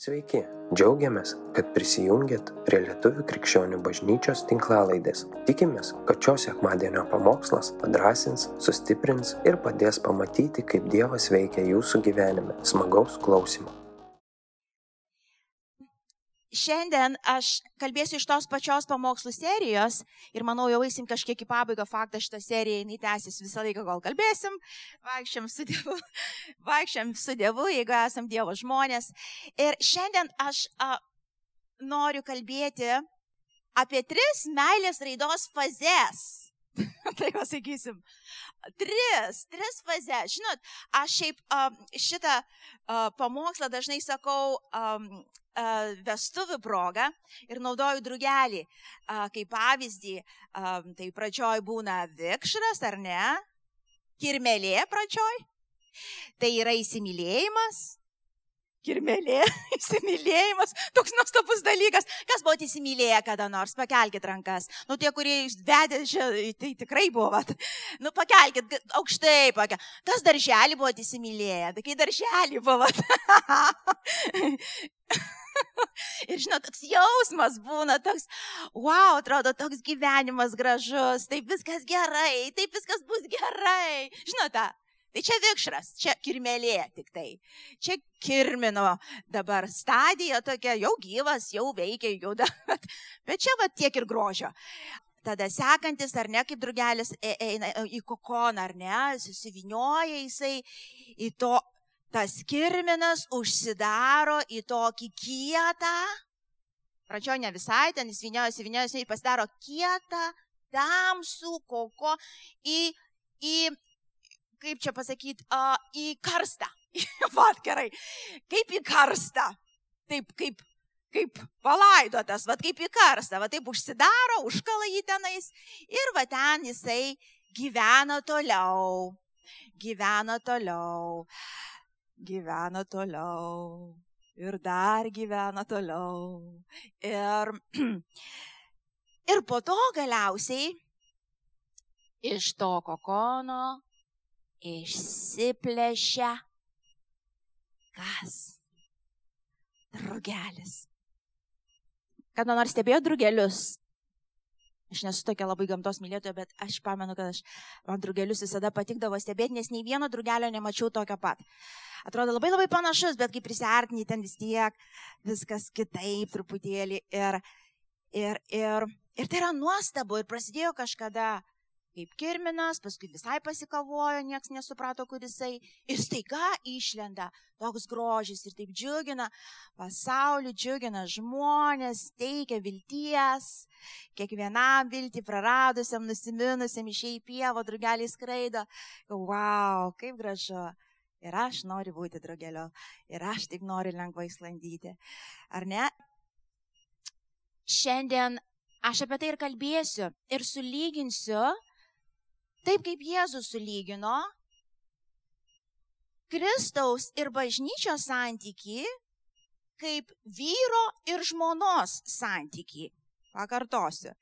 Sveiki, džiaugiamės, kad prisijungiat prie Lietuvių krikščionių bažnyčios tinklalaidės. Tikimės, kad šios sekmadienio pamokslas padrasins, sustiprins ir padės pamatyti, kaip Dievas veikia jūsų gyvenime. Smagaus klausimų. Šiandien aš kalbėsiu iš tos pačios pamokslų serijos ir manau jau eisim kažkiek į pabaigą. Faktas šitą seriją jinai tęsis visą laiką, kol kalbėsim. Vaikščiam su Dievu, vaikščiam su Dievu, jeigu esam Dievo žmonės. Ir šiandien aš a, noriu kalbėti apie tris meilės raidos fazes. tai pasakysim. Tris, tris fazes. Žinot, aš šiaip um, šitą uh, pamokslą dažnai sakau um, uh, vestuvių progą ir naudoju drugelį uh, kaip pavyzdį. Um, tai pradžioj būna vikšras, ar ne? Kirmelė pradžioj. Tai yra įsimylėjimas, kirmelė, įsimylėjimas, toks nuostabus dalykas. Kas buvo įsimylėję kada nors, pakelkite rankas. Nu, tie, kurie vedė, tai tikrai buvo. Vat. Nu, pakelkite aukštai. Pakel. Kas darželį buvo įsimylėję, tai kai darželį buvo. Ir žinot, toks jausmas būna, toks, wow, atrodo, toks gyvenimas gražus, taip viskas gerai, taip viskas bus gerai. Žinote, Tai čia vikšras, čia kirmelė tik tai. Čia kirmino dabar stadija tokia, jau gyvas, jau veikia, juda. Bet čia va tiek ir grožio. Tada sekantis, ar ne, kaip drugelis e, eina į kokoną, ar ne, susivinioja jisai į to, tas kirminas užsidaro į tokį kietą. Pradžioje ne visai, ten jis viniojasi ir pasidaro kietą, tamsų koko į, į kaip čia pasakyti, uh, į karstą. Vat gerai. Kaip į karstą. Taip, kaip, kaip palaidotas, va kaip į karstą, va taip užsidaro, užkala jį tenais ir va ten jisai gyvena toliau, gyvena toliau, gyvena toliau ir dar gyvena toliau. Ir, ir po to galiausiai iš to kokono išsiplešia kas? Drugelis. Kada nors stebėjo drugelius? Aš nesu tokia labai gamtos mylėtoja, bet aš pamenu, kad aš, man drugelius visada patikdavo stebėti, nes nei vieno drugelio nemačiau tokio pat. Atrodo labai labai panašus, bet kai prisartini ten vis tiek viskas kitaip truputėlį. Ir, ir, ir, ir tai yra nuostabu. Ir prasidėjo kažkada kaip kirminas, paskui visai pasikavojo, nieks nesuprato, kur jisai. Ir staiga išlenda toks grožis ir taip džiugina pasaulį, džiugina žmonės, teikia vilties, kiekvienam viltį praradusiam, nusiminusiam išėjai į pievą, drugeliai skraido. Wow, kaip gražu. Ir aš noriu būti drugeliu. Ir aš taip noriu lengvai sklandyti. Ar ne? Šiandien aš apie tai ir kalbėsiu ir sulyginsiu Taip kaip Jėzus sulygino Kristaus ir bažnyčios santyki kaip vyro ir žmonos santyki. Pakartosiu.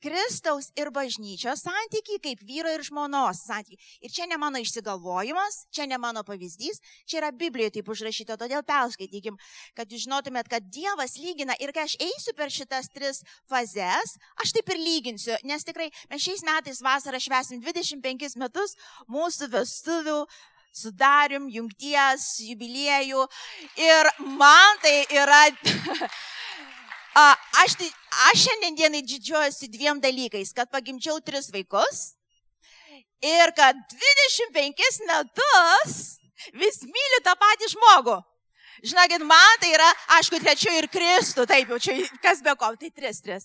Kristaus ir bažnyčios santykiai kaip vyro ir žmonos santykiai. Ir čia ne mano išsigalvojimas, čia ne mano pavyzdys, čia yra Biblijoje taip užrašyta, todėl perskaitykim, kad jūs žinotumėt, kad Dievas lygina ir kai aš eisiu per šitas tris fazes, aš taip ir lyginsiu, nes tikrai mes šiais metais vasarą švesim 25 metus mūsų vestuvių sudarim jungties jubiliejų ir man tai yra Aš, tai, aš šiandien dienai didžiuojuosi dviem dalykais, kad pagimčiau tris vaikus ir kad 25 metus vis myliu tą patį žmogų. Žinokit, man tai yra, aišku, trečioji ir Kristų, taip jau čia, kas be ko, tai tris, tris.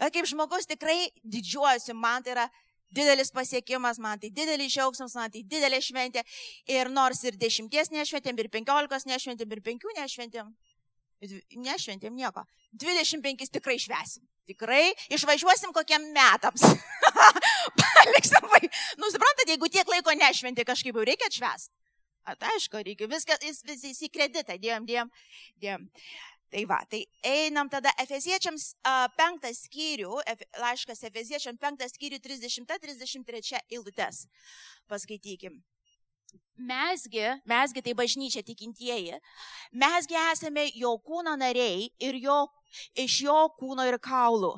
Kaip žmogus tikrai didžiuojuosi, man tai yra didelis pasiekimas, man tai didelis džiaugsmas, man tai didelė šventė. Ir nors ir dešimties nešventėm, ir penkiolikos nešventėm, ir penkių nešventėm, nešventėm nieko. 25 tikrai švesim. Tikrai išvažiuosim kokiem metams. Paliksim vai. Nu, suprantate, jeigu tiek laiko nešventi, kažkaip jau reikia atšvesti. Tai aišku, reikia viską, vis, vis, vis į kreditą, dėjom, dėjom, dėjom. Tai va, tai einam tada Efeziečiams uh, penktas skyrių, Efe, laiškas Efeziečiams penktas skyrių 30-33 eilutes. Paskaitykim. Mesgi, mesgi tai bažnyčia tikintieji, mesgi esame jo kūno nariai ir jo, iš jo kūno ir kaulų.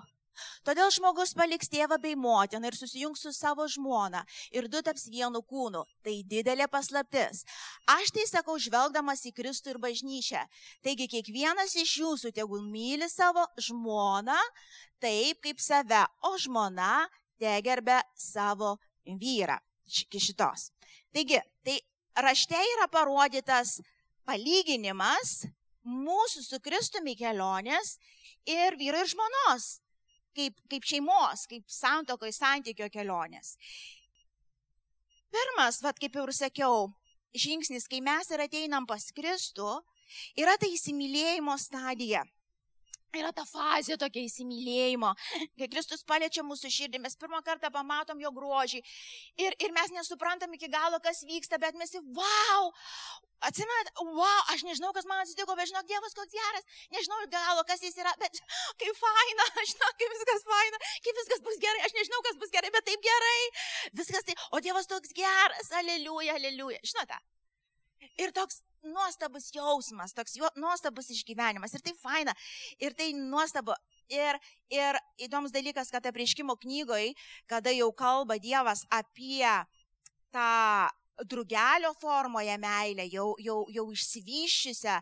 Todėl žmogus paliks tėvą bei motiną ir susijungs su savo žmona ir du taps vienu kūnu. Tai didelė paslaptis. Aš tai sakau žvelgdamas į Kristų ir bažnyčią. Taigi kiekvienas iš jūsų tegul myli savo žmoną taip kaip save, o žmona te gerbė savo vyrą. Iki šitos. Taigi, tai rašte yra parodytas palyginimas mūsų su Kristumi kelionės ir vyro ir žmonos, kaip, kaip šeimos, kaip santokoj santykio kelionės. Pirmas, vad kaip jau ir sakiau, žingsnis, kai mes ir ateinam pas Kristų, yra tai įsimylėjimo stadija. Yra ta fazė tokia įsimylėjimo, kai Kristus paliečia mūsų širdį, mes pirmą kartą pamatom jo grožį. Ir, ir mes nesuprantam iki galo, kas vyksta, bet mes į wow, atsimenat, wow, aš nežinau, kas man atsitiko, bet žinok, Dievas koks geras, nežinau iki galo, kas jis yra, bet kaip faina, aš žinau, kaip viskas faina, kaip viskas bus gerai, aš nežinau, kas bus gerai, bet taip gerai, viskas taip, o Dievas toks geras, aleliuja, aleliuja, žinote. Ir toks nuostabus jausmas, toks jo, nuostabus išgyvenimas. Ir tai faina, ir tai nuostabu. Ir, ir įdomus dalykas, kad apriškimo knygoje, kada jau kalba Dievas apie tą drugelio formoje meilę, jau, jau, jau išsivyščiusią,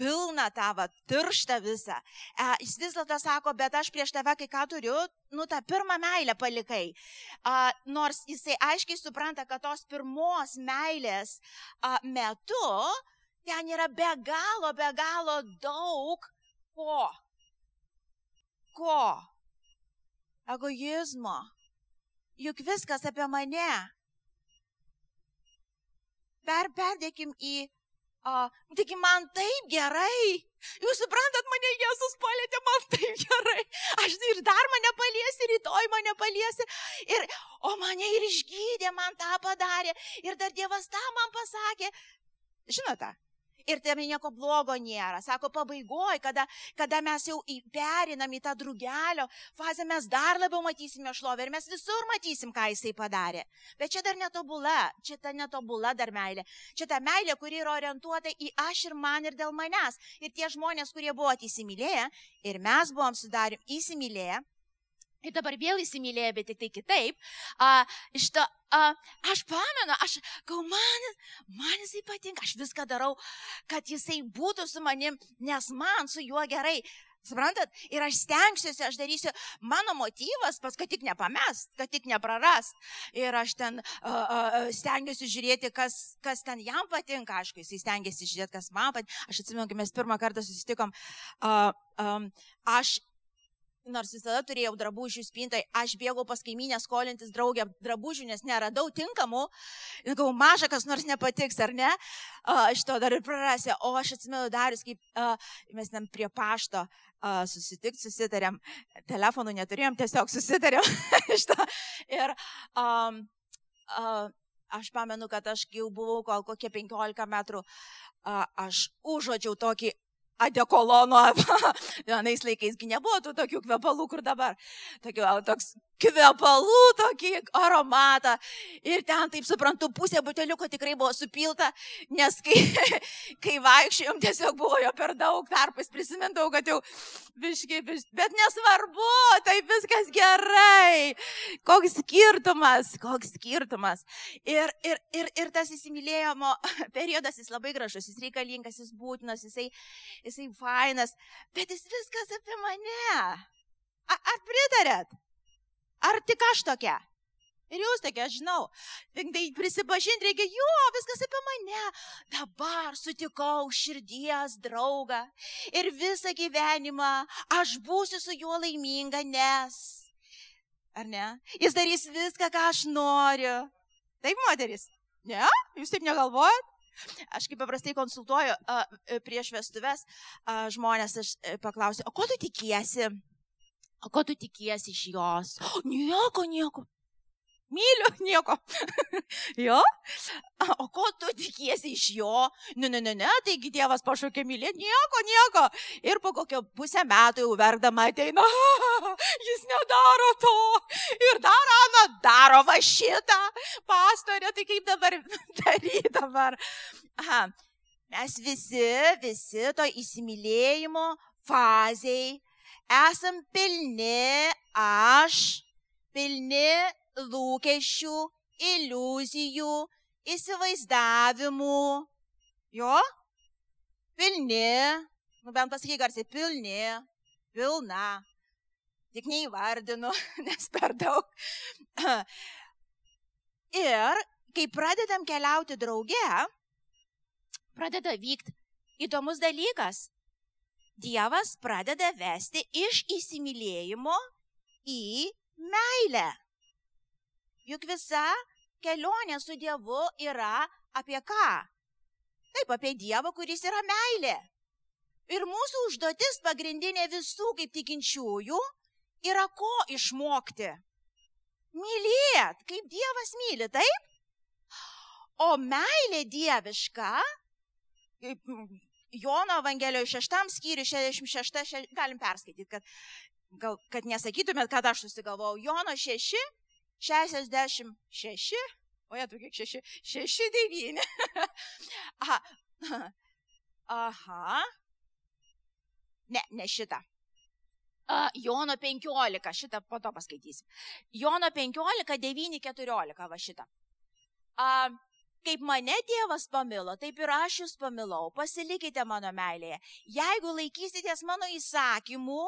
pilną tą va, tirštą visą. E, jis vis dėlto sako, bet aš prieš tave kai ką turiu, nu tą pirmą meilę palikai. E, nors jisai aiškiai supranta, kad tos pirmos meilės e, metu ten yra be galo, be galo daug ko. Ko? Egoizmo. Juk viskas apie mane. Per, perdėkim į O, taigi man taip gerai. Jūs suprantat, mane Jėzus palėtė, man taip gerai. Aš ir dar mane paliesi, rytoj mane paliesi. Ir, o mane ir išgydė, man tą padarė. Ir dar Dievas tą man pasakė. Žinote, ir tame nieko blogo nėra. Sako, pabaigoje, kada, kada mes jau perinam į tą drugelio fazę, mes dar labiau matysime šlovę ir mes visur matysim, ką jisai padarė. Bet čia dar netobula, čia ta netobula dar meilė. Čia ta meilė, kuri yra orientuota į aš ir man ir dėl manęs. Ir tie žmonės, kurie buvo įsimylėję ir mes buvom sudarim įsimylėję, Ir dabar vėl įsimylėjo, bet tik tai kitaip. A, iš to, a, aš pamenu, aš, gal man, man jisai patinka, aš viską darau, kad jisai būtų su manim, nes man su juo gerai. Suprantat? Ir aš stengsiuosi, aš darysiu, mano motyvas, pas kad tik nepamest, kad tik neprarast. Ir aš ten uh, uh, stengiuosi žiūrėti, kas, kas ten jam patinka, aišku, jis stengiasi žiūrėti, kas man patinka. Aš atsimenu, kai mes pirmą kartą susitikom, uh, um, aš nors visada turėjau drabužių spintai, aš bėgau pas kaiminę skolintis draugę drabužių, nes neradau tinkamų. Ir galvoju, maža kas nors nepatiks, ar ne? Aš to dar ir prarasiu. O aš atsimenu darius, kaip a, mes ten prie pašto susitikti, susitarėm, telefonų neturėjom, tiesiog susitarėm iš to. Ir um, uh, aš pamenu, kad aš jau buvau gal kokie 15 metrų, uh, aš užuodžiau tokį adekolono. Vienais laikaisgi nebuvo tų tokių kvepalų, kur dabar. Tokių, toks kvepalų tokį aromatą. Ir ten, taip suprantu, pusė buteliuko tikrai buvo supilta, nes kai, kai vaikščiojom, tiesiog buvo jo per daug tarpais, prisimindavau, kad jau biškiai, biškiai, bet nesvarbu, tai viskas gerai. Koks skirtumas, koks skirtumas. Ir, ir, ir, ir tas įsimylėjimo periodas, jis labai gražus, jis reikalingas, jis būtinas, jisai, jisai fainas, bet jis viskas apie mane. Ar pritarėt? Ar tik aš tokia? Ir jūs tokia, aš žinau. Tai prisipažinti reikia, jo, viskas apie mane. Dabar sutikau širdies draugą. Ir visą gyvenimą aš būsiu su juo laiminga, nes. Ar ne? Jis darys viską, ką aš noriu. Taip, moteris? Ne? Jūs taip negalvojat? Aš kaip paprastai konsultuoju a, prieš vestuves a, žmonės, aš e, paklausiu, o ko tu tikiesi? O ko tu tikiesi iš jos? Nieko, nieko. Myliu, nieko. jo? O ko tu tikiesi iš jo? Ne, ne, ne, ne, taigi Dievas pašaukė mylėti, nieko, nieko. Ir po kokio pusę metų jau verkdama ateina, jis nedaro to. Ir dar Ana daro va šitą. Pastorė, tai kaip dabar daryti dabar? Aha. Mes visi, visi to įsimylėjimo fazei esam pilni aš, pilni lūkesčių, iliuzijų, įsivaizdavimų. Jo? Pilni, nu bent pasakyk garsiai, pilni, pilna. Tik neįvardinu, nes per daug. Ir kai pradedam keliauti drauge, pradeda vykti įdomus dalykas. Dievas pradeda vesti iš įsimylėjimo į meilę. Juk visa kelionė su Dievu yra apie ką? Taip, apie Dievą, kuris yra meilė. Ir mūsų užduotis pagrindinė visų kaip tikinčiųjų yra ko išmokti? Mylėt, kaip Dievas myli, taip? O meilė dieviška, Jono Evangelijoje 6 skyriui 66, še, galim perskaityti, kad, gal, kad nesakytumėt, kad aš susigalvojau. Jono 6, 66. O jie tu kiek 6? 6, 9. Aha. Aha. Ne, ne šitą. Uh, Jono 15, šitą po to paskaitysim. Jono 15, 9, 14, va šitą. Uh, kaip mane Dievas pamilo, taip ir aš jūs pamilau. Pasilikite mano meilėje. Jeigu laikysitės mano įsakymų,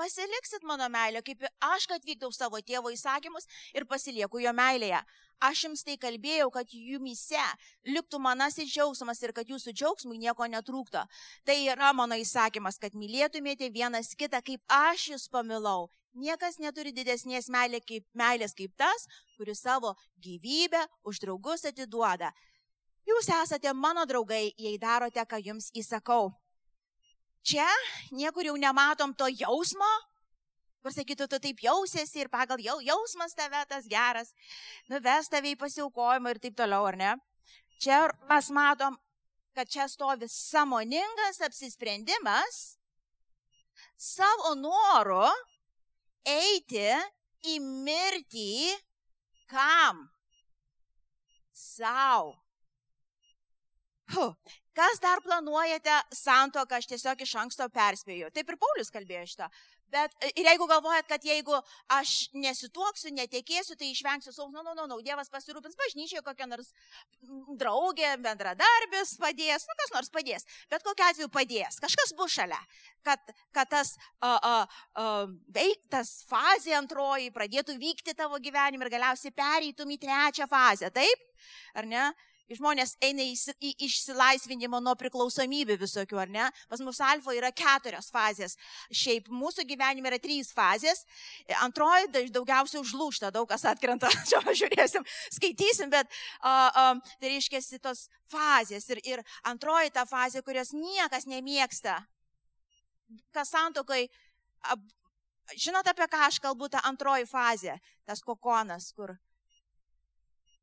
pasiliksit mano meilę, kaip aš, kad vykdau savo tėvo įsakymus ir pasilieku jo meilėje. Aš jums tai kalbėjau, kad jumise liktų manasis džiaugsmas ir kad jūsų džiaugsmui nieko netrūkto. Tai yra mano įsakymas, kad mylėtumėte vienas kitą, kaip aš jūs pamilau. Niekas neturi didesnės meilės kaip, meilės kaip tas, kuris savo gyvybę už draugus atiduoda. Jūs esate mano draugai, jei darote, ką jums įsakau. Čia niekur jau nematom to jausmo, kur sakytų, tu taip jausiesi ir pagal jau, jausmas tave tas geras, nuves tave į pasiaukojimą ir taip toliau, ar ne? Čia mes matom, kad čia stovi samoningas apsisprendimas savo noru eiti į mirtį kam? Sau. Huh. Kas dar planuojate santoką, aš tiesiog iš anksto perspėju. Taip ir Paulius kalbėjo šitą. Bet e, ir jeigu galvojat, kad jeigu aš nesituoksiu, netekėsiu, tai išvengsiu saus, nu, nu, nu, nu, Dievas pasirūpins bažnyčioje, kokia nors draugė, bendradarbis padės, nu, kas nors padės. Bet kokiu atveju padės, kažkas bus šalia, kad, kad tas, uh, uh, uh, veiktas fazė antroji pradėtų vykti tavo gyvenime ir galiausiai pereitum į trečią fazę, taip? Ar ne? Žmonės eina į, į išsilaisvinimą nuo priklausomybių visokių, ar ne? Pas mus alfa yra keturios fazės. Šiaip mūsų gyvenime yra trys fazės. Antroji daugiausiai užlūšta, daug kas atkrenta. Čia žiūrėsim, skaitysim, bet uh, uh, tai reiškia tos fazės. Ir, ir antroji ta fazė, kurios niekas nemėgsta. Kas santokai, žinot apie ką aš kalbu, ta antroji fazė, tas kokonas, kur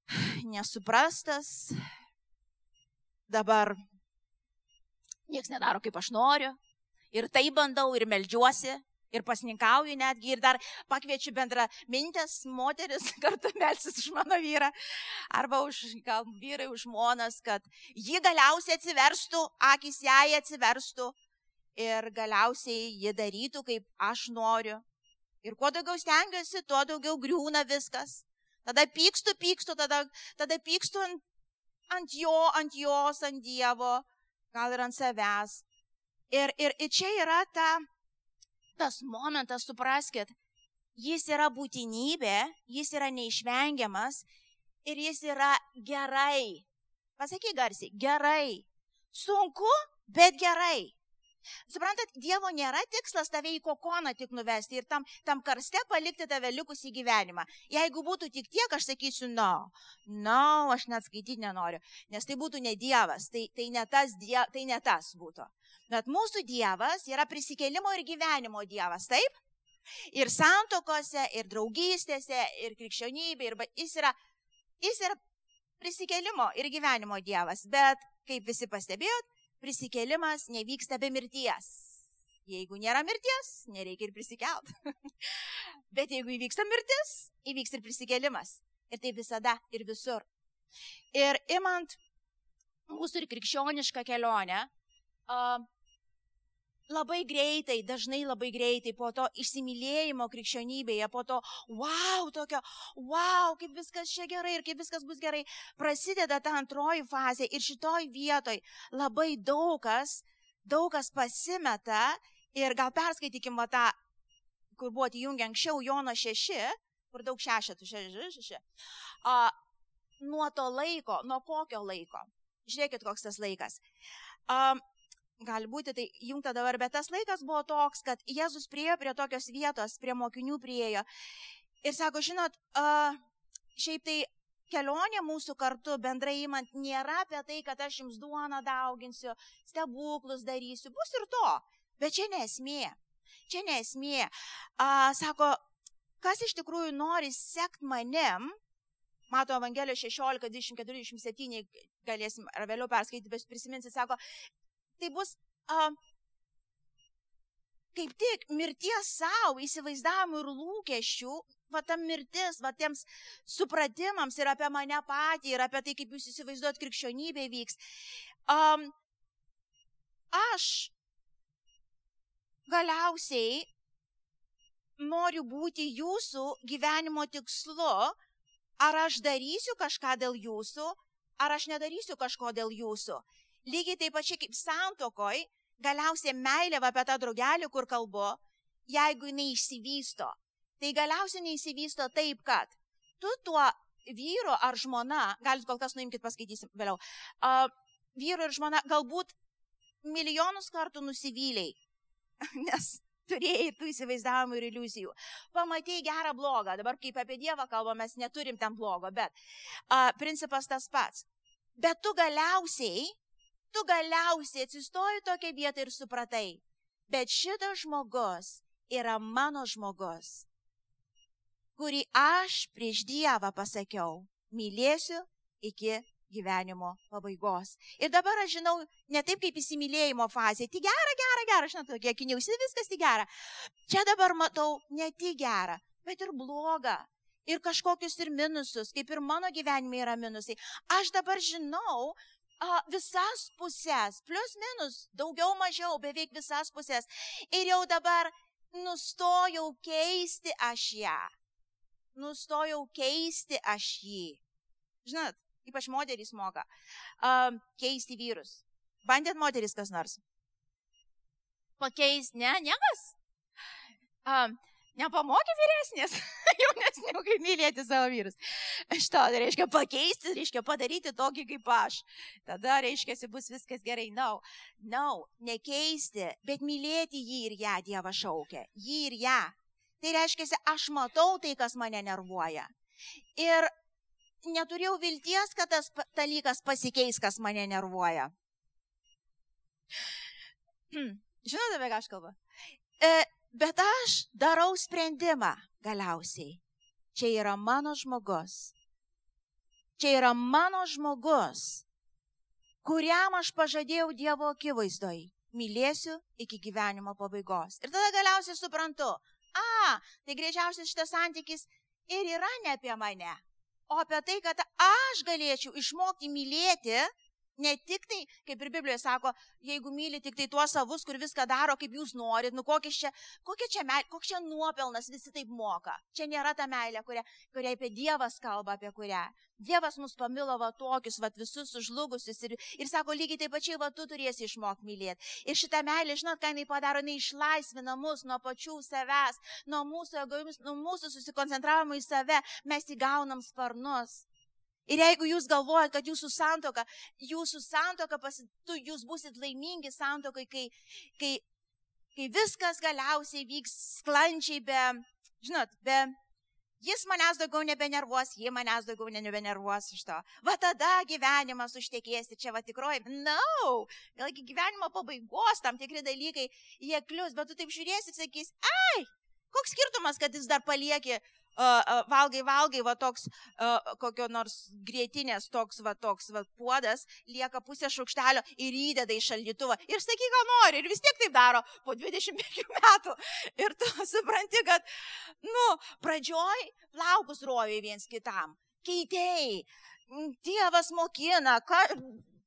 nesuprastas, dabar niekas nedaro kaip aš noriu, ir tai bandau, ir melžiuosi, ir pasninkauju netgi, ir dar pakviečiu bendrą mintės moteris kartu melsis už mano vyrą, arba už gal vyrai, už žmonas, kad ji galiausiai atsiverstų, akis jai atsiverstų ir galiausiai ji darytų, kaip aš noriu. Ir kuo daugiau stengiuosi, tuo daugiau griūna viskas. Tada pykstu, pykstu, tada, tada pykstu ant, ant jo, ant jos, ant Dievo, gal ir ant savęs. Ir, ir, ir čia yra ta, tas momentas, supraskit, jis yra būtinybė, jis yra neišvengiamas ir jis yra gerai. Pasakyk garsiai, gerai. Sunku, bet gerai. Suprantat, Dievo nėra tikslas tave į kokoną tik nuvesti ir tam, tam karste palikti tave likusį gyvenimą. Jeigu būtų tik tiek, aš sakysiu, no, no, aš net skaityti nenoriu, nes tai būtų ne Dievas, tai, tai, ne tas, die, tai ne tas būtų. Bet mūsų Dievas yra prisikėlimo ir gyvenimo Dievas, taip? Ir santokose, ir draugystėse, ir krikščionybė, ir jis yra, jis yra prisikėlimo ir gyvenimo Dievas. Bet, kaip visi pastebėjot, prisikėlimas nevyksta be mirties. Jeigu nėra mirties, nereikia ir prisikelt. Bet jeigu įvyksta mirtis, įvyks ir prisikėlimas. Ir tai visada ir visur. Ir imant mūsų ir krikščionišką kelionę, uh, labai greitai, dažnai labai greitai po to įsimylėjimo krikščionybėje, po to, wow, tokio, wow, kaip viskas čia gerai ir kaip viskas bus gerai, prasideda ta antroji fazė ir šitoj vietoj labai daug kas, daug kas pasimeta ir gal perskaitykim tą, kur buvo atjungę anksčiau Jono 6, kur daug šešetų, šeši, šeši. A, nuo to laiko, nuo kokio laiko? Žiūrėkit, koks tas laikas. Um, gali būti tai jungta dabar, bet tas laikas buvo toks, kad Jėzus priejo prie tokios vietos, prie mokinių priejo. Ir sako, žinot, uh, šiaip tai kelionė mūsų kartu bendrai įmant nėra apie tai, kad aš jums duoną dauginsiu, stebuklus darysiu, bus ir to. Bet čia nesmė. Čia nesmė. Uh, sako, kas iš tikrųjų nori sekt manim, Mato Evangelijos 16, 24, 27, galėsim ar vėliau perskaityti, bet prisiminsit, sako, tai bus a, kaip tik mirties savo įsivaizdavimų ir lūkesčių, va ta mirtis, va tiems supratimams ir apie mane patį, ir apie tai, kaip jūs įsivaizduot krikščionybė vyks. Um, aš galiausiai noriu būti jūsų gyvenimo tikslu, ar aš darysiu kažką dėl jūsų, ar aš nedarysiu kažko dėl jūsų. Lygiai taip pačiai kaip santokoj, galiausiai meilė apie tą draugelį, kur kalbu, jeigu jinai išsivysto, tai galiausiai neįsivysto taip, kad tu tuo vyru ar žmona, galit kol kas nuimkit, paskaitysim vėliau, uh, vyru ir žmona galbūt milijonus kartų nusivyliai, nes turėjai tų įsivaizdavimų ir iliuzijų. Pamatėjai gerą blogą, dabar kaip apie Dievą kalbame, mes neturim ten blogo, bet uh, principas tas pats. Bet tu galiausiai tu galiausiai atsistoji tokią vietą ir supratai, bet šitas žmogus yra mano žmogus, kurį aš prieš Dievą pasakiau, mylėsiu iki gyvenimo pabaigos. Ir dabar aš žinau, ne taip kaip įsimylėjimo fazė, tik gera, gera, gera, žinot, tokie kiniausi, viskas tik gera. Čia dabar matau ne tik gera, bet ir bloga. Ir kažkokius ir minusus, kaip ir mano gyvenime yra minusai. Aš dabar žinau, a, visas pusės, plus minus, daugiau mažiau, beveik visas pusės. Ir jau dabar nustojau keisti aš ją. Nustojau keisti aš jį. Žinot, ypač moterys moka a, keisti vyrus. Bandėt moteris kas nors? Pakeisti, ne, niekas. A, Nepamokė vyresnės, jaunesnių, kaip mylėti savo vyrus. Šito, tai reiškia pakeisti, reiškia padaryti tokį kaip aš. Tada, reiškia, bus viskas gerai. No, no, nekeisti, bet mylėti jį ir ją Dievą šaukia. Jį ir ją. Tai reiškia, aš matau tai, kas mane nervuoja. Ir neturėjau vilties, kad tas dalykas pasikeis, kas mane nervuoja. Žinote, apie ką aš kalbu? E, Bet aš darau sprendimą galiausiai. Čia yra mano žmogus. Čia yra mano žmogus, kuriam aš pažadėjau Dievo akivaizdoj. Mylėsiu iki gyvenimo pabaigos. Ir tada galiausiai suprantu, a, tai greičiausiai šitas santykis ir yra ne apie mane, o apie tai, kad aš galėčiau išmokti mylėti Ne tik tai, kaip ir Biblijoje sako, jeigu myli tik tai tuos savus, kur viską daro, kaip jūs norit, nu kokia čia, kokia čia meilė, koks čia nuopelnas visi taip moka. Čia nėra ta meilė, kuria, kuria apie Dievas kalba, apie kurią. Dievas mus pamilo va tokius, va visus sužlugusius ir, ir sako, lygiai taip pačiai, va tu turėsi išmokti mylėti. Ir šitą meilę, žinot, ką jinai padaro, jinai išlaisvina mus nuo pačių savęs, nuo mūsų egoizmus, nuo mūsų susikoncentravimo į save, mes įgaunam sparnus. Ir jeigu jūs galvojat, kad jūsų santoka, jūsų santoka, pasi, tu, jūs busit laimingi santokai, kai, kai, kai viskas galiausiai vyks sklandžiai be, žinot, be, jis manęs daugiau nebenervuos, jie manęs daugiau nebenervuos iš to. Va tada gyvenimas užtekėsi, čia va tikroji. No. vėlgi gyvenimo pabaigos tam tikri dalykai, jie klius, bet tu taip žiūrėsi ir sakys, ai, Koks skirtumas, kad jis dar palieki valgai, valgai, va toks, kokio nors grėtinės, toks, va toks, va puodas, lieka pusė šaukštelio ir įdeda į šaldytuvą. Ir sakyk, ką nori, ir vis tiek taip daro po 25 metų. Ir tu supranti, kad, nu, pradžioj plaukus rovė viens kitam, keitėjai, Dievas mokina, ką,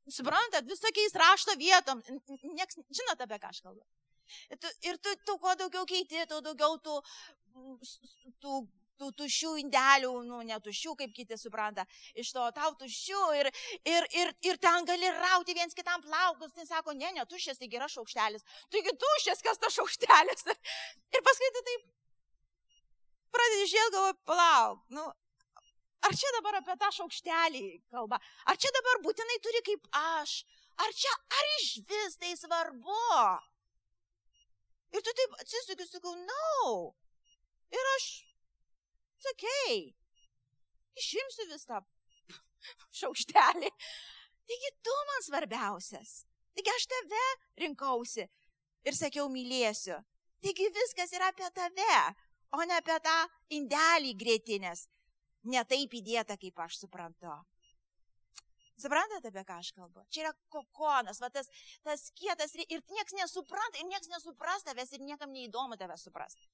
suprantat, visokiais rašto vietom, nieks, žinote, apie ką aš kalbu. Ir tu, ir tu, tu kuo daugiau keiti, tuo daugiau tų, tų tų tuščių indelių, nu, netuščių, kaip kiti supranta, iš to tau tuščių ir, ir, ir, ir ten gali rauti viens kitam plaukus, tai sako, ne, netuščias, tai geras šaukštelis. Taigi tuščias, kas tas šaukštelis. Ir paskui tu taip pradedi žiūrėti, galvoju, palauk, nu, ar čia dabar apie tą šaukštelį kalba, ar čia dabar būtinai turi kaip aš, ar čia, ar iš vis tai svarbu. Ir tu taip atsisukiu, sakau, na. No. Ir aš Sakei, išimsiu visą šaukštelį. Taigi tu man svarbiausias. Taigi aš tave rinkausi ir sakiau mylėsiu. Taigi viskas yra apie tave, o ne apie tą indelį grėtinės. Ne taip įdėta, kaip aš suprantu. Suprantate, apie ką aš kalbu? Čia yra kokonas, va tas, tas kietas ir niekas nesupranta, ir niekas nesupras tavęs, ir niekam neįdomu tave suprasti.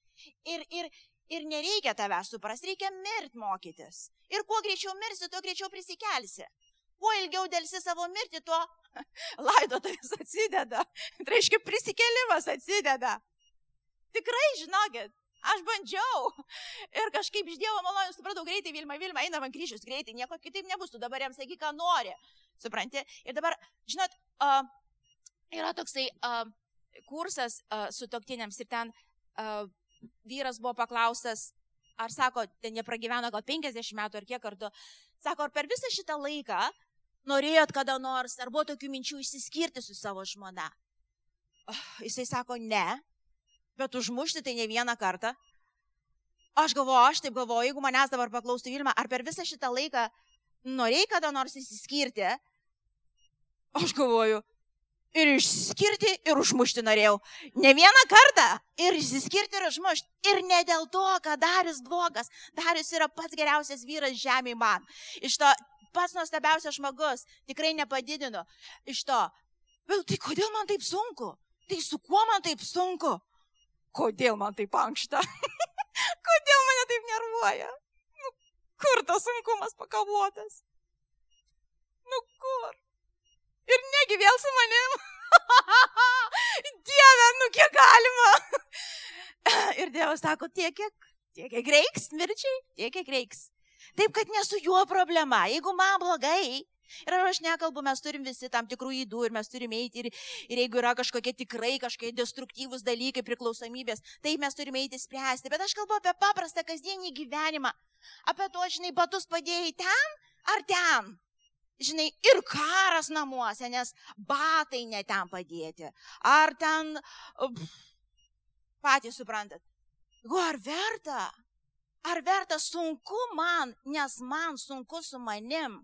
Ir, ir, Ir nereikia tave suprasti, reikia mirti mokytis. Ir kuo greičiau mirsi, tuo greičiau prisikelsi. Kuo ilgiau dėlsi savo mirtį, tuo laidotojas atsideda. Tai reiškia, prisikelimas atsideda. Tikrai, žinokit, aš bandžiau. Ir kažkaip iš Dievo malonės supratau greitai, Vilma, Vilma, eina man kryžius greitai, nieko kitaip nebus, tu dabar jam sakyk, ką nori. Supranti? Ir dabar, žinot, uh, yra toksai uh, kursas uh, su toktiniams ir ten uh, vyras buvo paklaustas, ar sako, ten jie pragyveno gal 50 metų ar kiek kartų, sako, ar per visą šitą laiką norėjot kada nors, ar buvo tokių minčių išsiskirti su savo žmona? Oh, jisai sako, ne, bet užmušti tai ne vieną kartą. Aš galvoju, aš taip galvoju, jeigu manęs dabar paklaustų Vilma, ar per visą šitą laiką norėjai kada nors įsiskirti? Aš galvoju, ir išskirti, ir užmušti norėjau. Ne vieną kartą. Ir išsiskirti, ir užmušti. Ir ne dėl to, kad Darius blogas. Darius yra pats geriausias vyras žemėje man. Iš to pats nuostabiausias žmogus. Tikrai nepadidinu. Iš to. Bet tai kodėl man taip sunku? Tai su kuo man taip sunku? Kodėl man taip ankšta? kodėl mane taip nervuoja? Nu, kur tas sunkumas pakavotas? Nu kur? Ir negi vėl su manim. Dieve, nu kiek galima. Ir Dievas sako, tiek, kiek, tiek, kiek reiks, mirčiai, tiek, kiek reiks. Taip, kad nesu juo problema. Jeigu man blogai, Ir aš nekalbu, mes turim visi tam tikrų įdų ir mes turime eiti ir, ir jeigu yra kažkokie tikrai kažkokie destruktyvūs dalykai, priklausomybės, tai mes turime eiti spręsti. Bet aš kalbu apie paprastą kasdienį gyvenimą. Apie to, žinai, batus padėjai ten ar ten žinai, ir karas namuose, nes batai neten padėti. Ar ten, patys suprantat, go ar verta? Ar verta sunku man, nes man sunku su manim?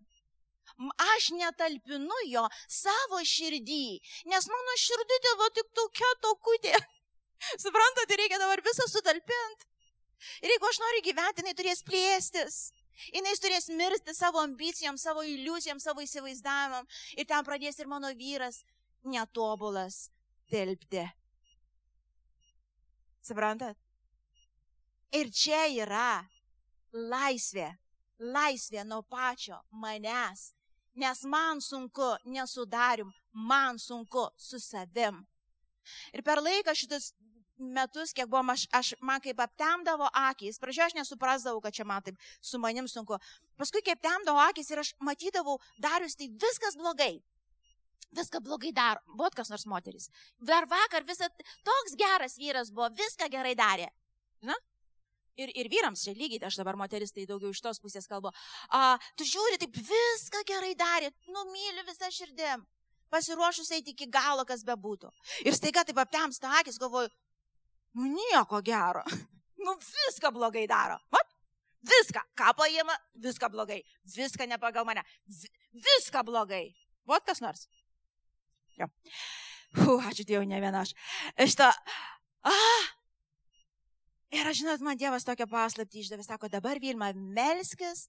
Aš netalpinu jo savo širdį, nes mano širdutė va tik tokia tokutė. Suprantate, reikia dabar visą sutalpinti. Ir jeigu aš noriu gyventi, jinai turės plėstis. Jis turės mirti savo ambicijom, savo iliuzijom, savo įsivaizdavimam. Ir ten pradės ir mano vyras netobulas telpti. Suprantat? Ir čia yra laisvė. Laisvė nuo pačio manęs. Nes man sunku nesudarim, man sunku su savim. Ir per laiką šitas metus, kiek buvom, aš, aš man kaip aptemdavo akis, pradžioje aš nesuprasdavau, kad čia man taip su manim sunku. Paskui kaip aptemdavo akis ir aš matydavau, darius, tai viskas blogai. Viską blogai daro. Buvo kas nors moteris. Dar vakar visą toks geras vyras buvo, viską gerai darė. Na? Ir, ir vyrams čia lygiai, aš dabar moteris tai daugiau iš tos pusės kalbu. A, tu žiūri, taip viską gerai darė, numyliu visą širdim pasiruošusiai iki galo, kas bebūtų. Ir staiga taip aptemsta akis, galvoju, Nu nieko gero. Nu viską blogai daro. Mat? Viską. Ką paima, viską blogai. Viską ne pagal mane. Viską blogai. Vot kas nors. Jo. Hu, ačiū Dievui, ne viena aš. Šitą. Ah. Ir aš žinot, man Dievas tokią paslaptį išdavė, sako, dabar Vilma, melskis,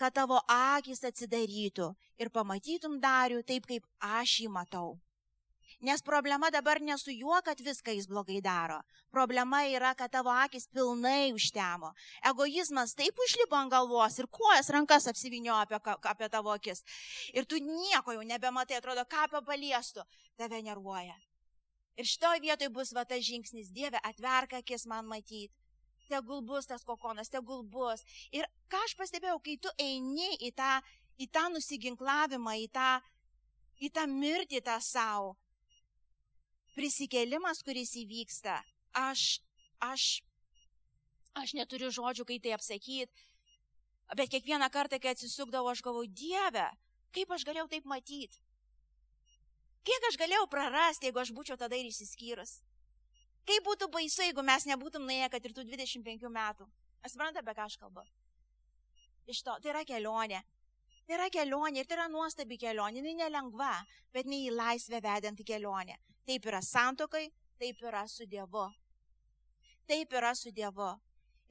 kad tavo akis atsidarytų ir pamatytum darių taip, kaip aš jį matau. Nes problema dabar ne su juo, kad viską jis blogai daro. Problema yra, kad tavo akis pilnai užtemo. Egoizmas taip užlipo ant galvos ir kojas rankas apsivinio apie, apie tavo akis. Ir tu nieko jau nebematai, atrodo, ką apie paliestų, tave nervuoja. Ir šitoje vietoje bus va tas žingsnis, Dieve, atverk akis man matyti. Tegul bus tas kokonas, tegul bus. Ir ką aš pastebėjau, kai tu eini į tą, į tą nusiginklavimą, į tą, į tą mirtį tą savo, prisikėlimas, kuris įvyksta, aš, aš, aš neturiu žodžių, kai tai apsakyti, bet kiekvieną kartą, kai atsisukdavau, aš galvoju, Dieve, kaip aš galėjau taip matyti? Kiek aš galėjau prarasti, jeigu aš būčiau tada ir išsiskyrus? Kaip būtų baisu, jeigu mes nebūtum nuėję, kad ir tų 25 metų? Aš suprantu, apie ką aš kalbu. Iš to, tai yra kelionė. Tai yra kelionė ir tai yra nuostabi kelionė, jinai nelengva, bet jinai į laisvę vedanti kelionė. Taip yra santokai, taip yra su Dievu. Taip yra su Dievu.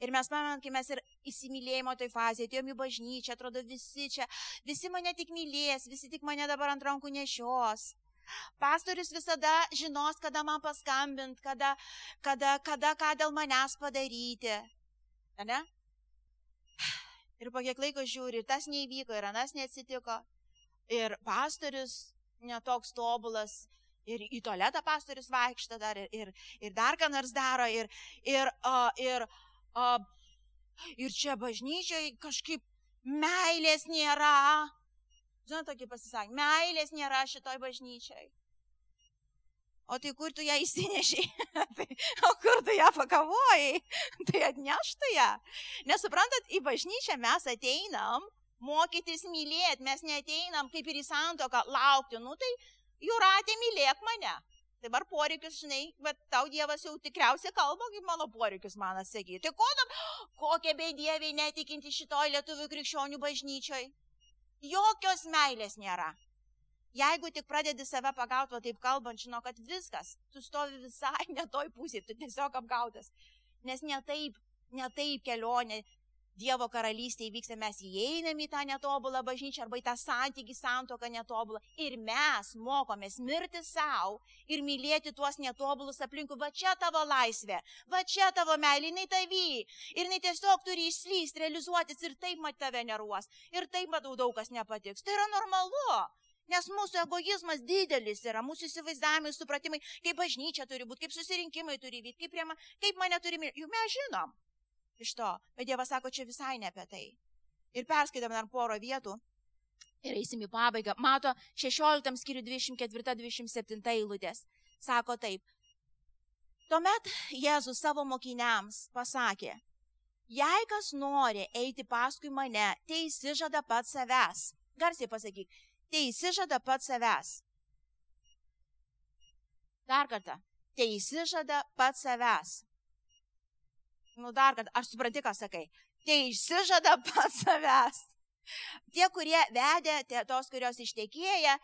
Ir mes pamenam, kai mes ir įsimylėjimo toj fazėje, atėjom į bažnyčią, atrodo visi čia, visi mane tik mylės, visi tik mane dabar ant rankų nešios. Pastorius visada žinos, kada man paskambint, kada, kada, kada ką dėl manęs padaryti. Ne? Ir po kiek laiko žiūri, tas neįvyko ir anas neatsitiko. Ir pastorius netoks tobulas, ir į tualetą pastorius vaikšto dar, ir, ir, ir dar ką nors daro, ir, ir, uh, ir, uh, ir čia bažnyčiai kažkaip meilės nėra. Žinot, tokį pasisakymą, meilės nėra šitoj bažnyčiai. O tai kur tu ją įsinešiai? tai, o kur tu ją pakavojai? tai atneštų ją. Nesuprantat, į bažnyčią mes ateinam mokytis mylėti, mes neteinam kaip ir į santoką laukti. Nu tai Juratė, mylėk mane. Dabar poreikius, žinai, bet tau Dievas jau tikriausiai kalba, kaip mano poreikius man atsakyti. Tai ko tam, kokie beidieviai netikinti šitoj lietuvių krikščionių bažnyčioj? Jokios meilės nėra. Jeigu tik pradedi save pagauti, taip kalbant, žino, kad viskas, tu stovi visai ne toj pusėje, tu tiesiog apgautas. Nes ne taip, ne taip kelionė Dievo karalystėje vyksta, mes įeinam į tą netobulą bažnyčią arba į tą santykį santoką netobulą ir mes mokomės mirti savo ir mylėti tuos netobulus aplinkų. Va čia tavo laisvė, va čia tavo meilė, jinai tavy. Ir jinai tiesiog turi išslysti, realizuotis ir taip mat tave neruos. Ir taip matau daug kas nepatiks. Tai yra normalu. Nes mūsų egoizmas didelis yra, mūsų įsivaizdavimai, supratimai, kaip bažnyčia turi būti, kaip susirinkimai turi vykti, kaip, priema, kaip mane turi mylėti. Juk mes žinom iš to. Bet Dievas sako, čia visai ne apie tai. Ir perskaitėm dar porą vietų. Ir eisim į pabaigą. Mato 16 skirių 24-27 eilutės. Sako taip. Tuomet Jėzus savo mokiniams pasakė, jei kas nori eiti paskui mane, tai įsižada pats savęs. Garsiai pasakyk, įsižada pats savęs. Dar kartą, įsižada pats savęs nu dar, kad aš supranti, ką sakai, išsižada pats savęs. Tie, kurie vedė, tie, tos, kurios ištekėja,